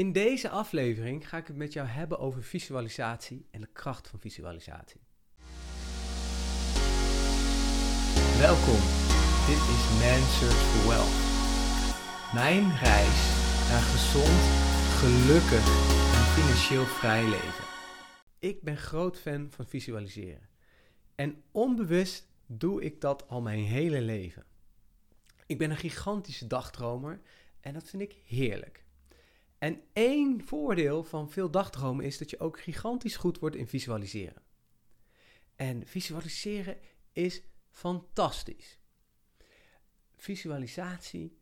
In deze aflevering ga ik het met jou hebben over visualisatie en de kracht van visualisatie. Welkom, dit is Man Search for Wealth. Mijn reis naar gezond, gelukkig en financieel vrij leven. Ik ben groot fan van visualiseren. En onbewust doe ik dat al mijn hele leven. Ik ben een gigantische dagdromer en dat vind ik heerlijk. En één voordeel van veel dagdromen is dat je ook gigantisch goed wordt in visualiseren. En visualiseren is fantastisch. Visualisatie,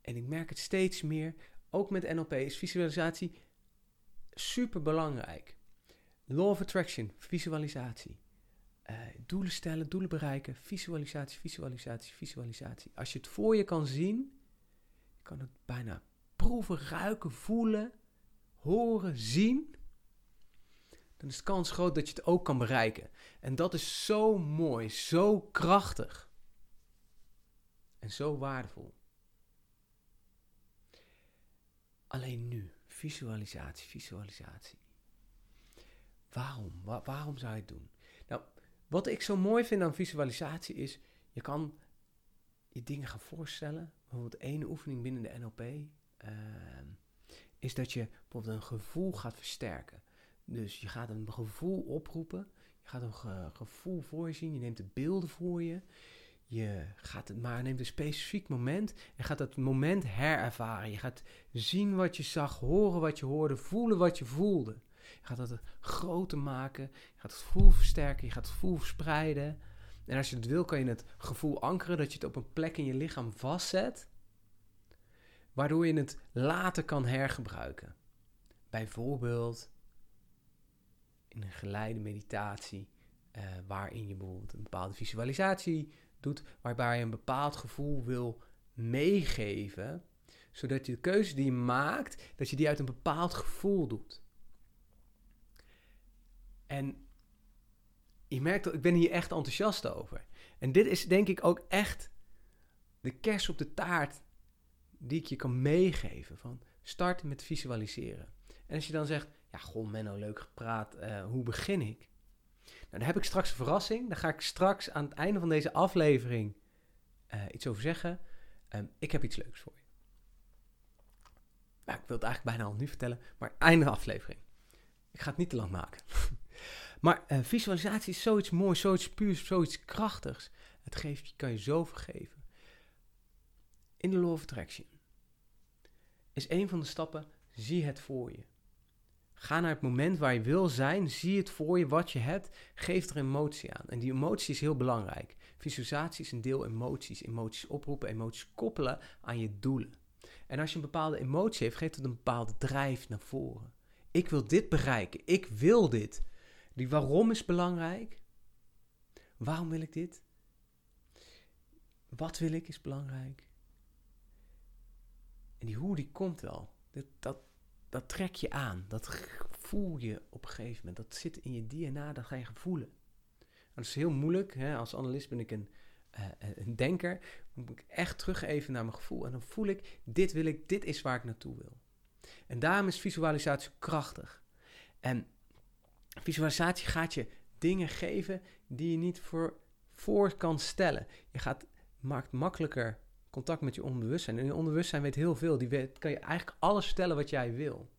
en ik merk het steeds meer, ook met NLP is visualisatie super belangrijk. Law of Attraction, visualisatie. Uh, doelen stellen, doelen bereiken, visualisatie, visualisatie, visualisatie. Als je het voor je kan zien, kan het bijna proeven, ruiken, voelen, horen, zien, dan is de kans groot dat je het ook kan bereiken. En dat is zo mooi, zo krachtig en zo waardevol. Alleen nu, visualisatie, visualisatie. Waarom? waarom zou je het doen? Nou, wat ik zo mooi vind aan visualisatie is, je kan je dingen gaan voorstellen. Bijvoorbeeld één oefening binnen de NLP uh, is dat je bijvoorbeeld een gevoel gaat versterken. Dus je gaat een gevoel oproepen, je gaat een gevoel voor je zien, je neemt de beelden voor je. Je gaat het maar neemt een specifiek moment en gaat dat moment herervaren. Je gaat zien wat je zag, horen wat je hoorde, voelen wat je voelde. Je gaat dat groter maken, je gaat het gevoel versterken, je gaat het gevoel verspreiden. En als je het wil, kan je het gevoel ankeren, dat je het op een plek in je lichaam vastzet waardoor je het later kan hergebruiken. Bijvoorbeeld in een geleide meditatie, uh, waarin je bijvoorbeeld een bepaalde visualisatie doet, waarbij je een bepaald gevoel wil meegeven, zodat je de keuze die je maakt, dat je die uit een bepaald gevoel doet. En je merkt dat ik ben hier echt enthousiast over. En dit is denk ik ook echt de kers op de taart die ik je kan meegeven. Van start met visualiseren. En als je dan zegt, ja goh Menno, leuk gepraat, uh, hoe begin ik? Nou, dan heb ik straks een verrassing. Daar ga ik straks aan het einde van deze aflevering uh, iets over zeggen. Um, ik heb iets leuks voor je. Nou, ik wil het eigenlijk bijna al nu vertellen, maar einde aflevering. Ik ga het niet te lang maken. maar uh, visualisatie is zoiets moois, zoiets puurs, zoiets krachtigs. Het geeft je, kan je zoveel geven. In de Law of Attraction is een van de stappen, zie het voor je. Ga naar het moment waar je wil zijn, zie het voor je, wat je hebt, geef er emotie aan. En die emotie is heel belangrijk. Visualisatie is een deel emoties. Emoties oproepen, emoties koppelen aan je doelen. En als je een bepaalde emotie heeft, geeft het een bepaalde drijf naar voren. Ik wil dit bereiken, ik wil dit. Die waarom is belangrijk. Waarom wil ik dit? Wat wil ik is belangrijk. Die hoe, die komt wel. Dat, dat, dat trek je aan. Dat voel je op een gegeven moment. Dat zit in je DNA, dat ga je voelen. dat is heel moeilijk. Hè? Als analist ben ik een, uh, een denker. Moet ik echt terug even naar mijn gevoel. En dan voel ik, dit wil ik, dit is waar ik naartoe wil. En daarom is visualisatie krachtig. En visualisatie gaat je dingen geven die je niet voor, voor kan stellen. Je gaat, maakt makkelijker contact met je onbewustzijn. En je onbewustzijn weet heel veel. Die weet, kan je eigenlijk alles vertellen wat jij wil.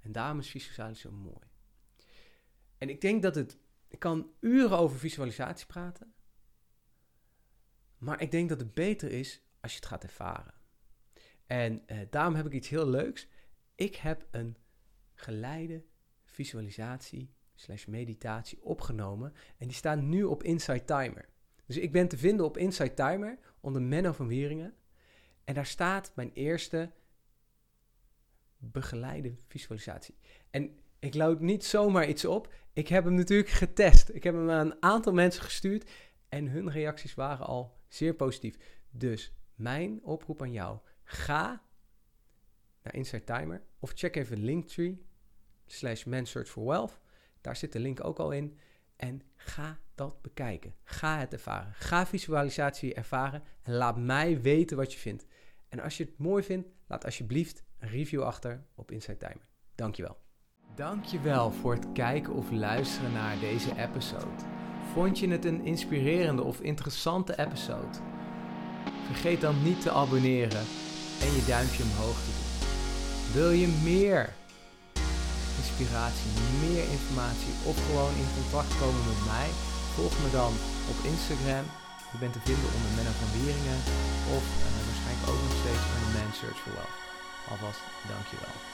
En daarom is visualisatie zo mooi. En ik denk dat het. Ik kan uren over visualisatie praten. Maar ik denk dat het beter is als je het gaat ervaren. En eh, daarom heb ik iets heel leuks. Ik heb een geleide visualisatie slash meditatie opgenomen. En die staan nu op Insight Timer. Dus ik ben te vinden op Insight Timer onder Menno van Wieringen. En daar staat mijn eerste begeleide visualisatie. En ik loud niet zomaar iets op. Ik heb hem natuurlijk getest. Ik heb hem aan een aantal mensen gestuurd. En hun reacties waren al zeer positief. Dus mijn oproep aan jou. Ga naar Insight Timer. Of check even Linktree slash Man Search for Wealth. Daar zit de link ook al in. En ga dat bekijken. Ga het ervaren. Ga visualisatie ervaren en laat mij weten wat je vindt. En als je het mooi vindt, laat alsjeblieft een review achter op Inside Timer. Dankjewel. Dankjewel voor het kijken of luisteren naar deze episode. Vond je het een inspirerende of interessante episode? Vergeet dan niet te abonneren en je duimpje omhoog te doen. Wil je meer inspiratie, meer informatie of gewoon in contact komen met mij? Volg me dan op Instagram. Je bent te vinden onder Menno van Wieringen of uh, waarschijnlijk ook nog steeds onder Man Search for Wealth. Alvast dankjewel.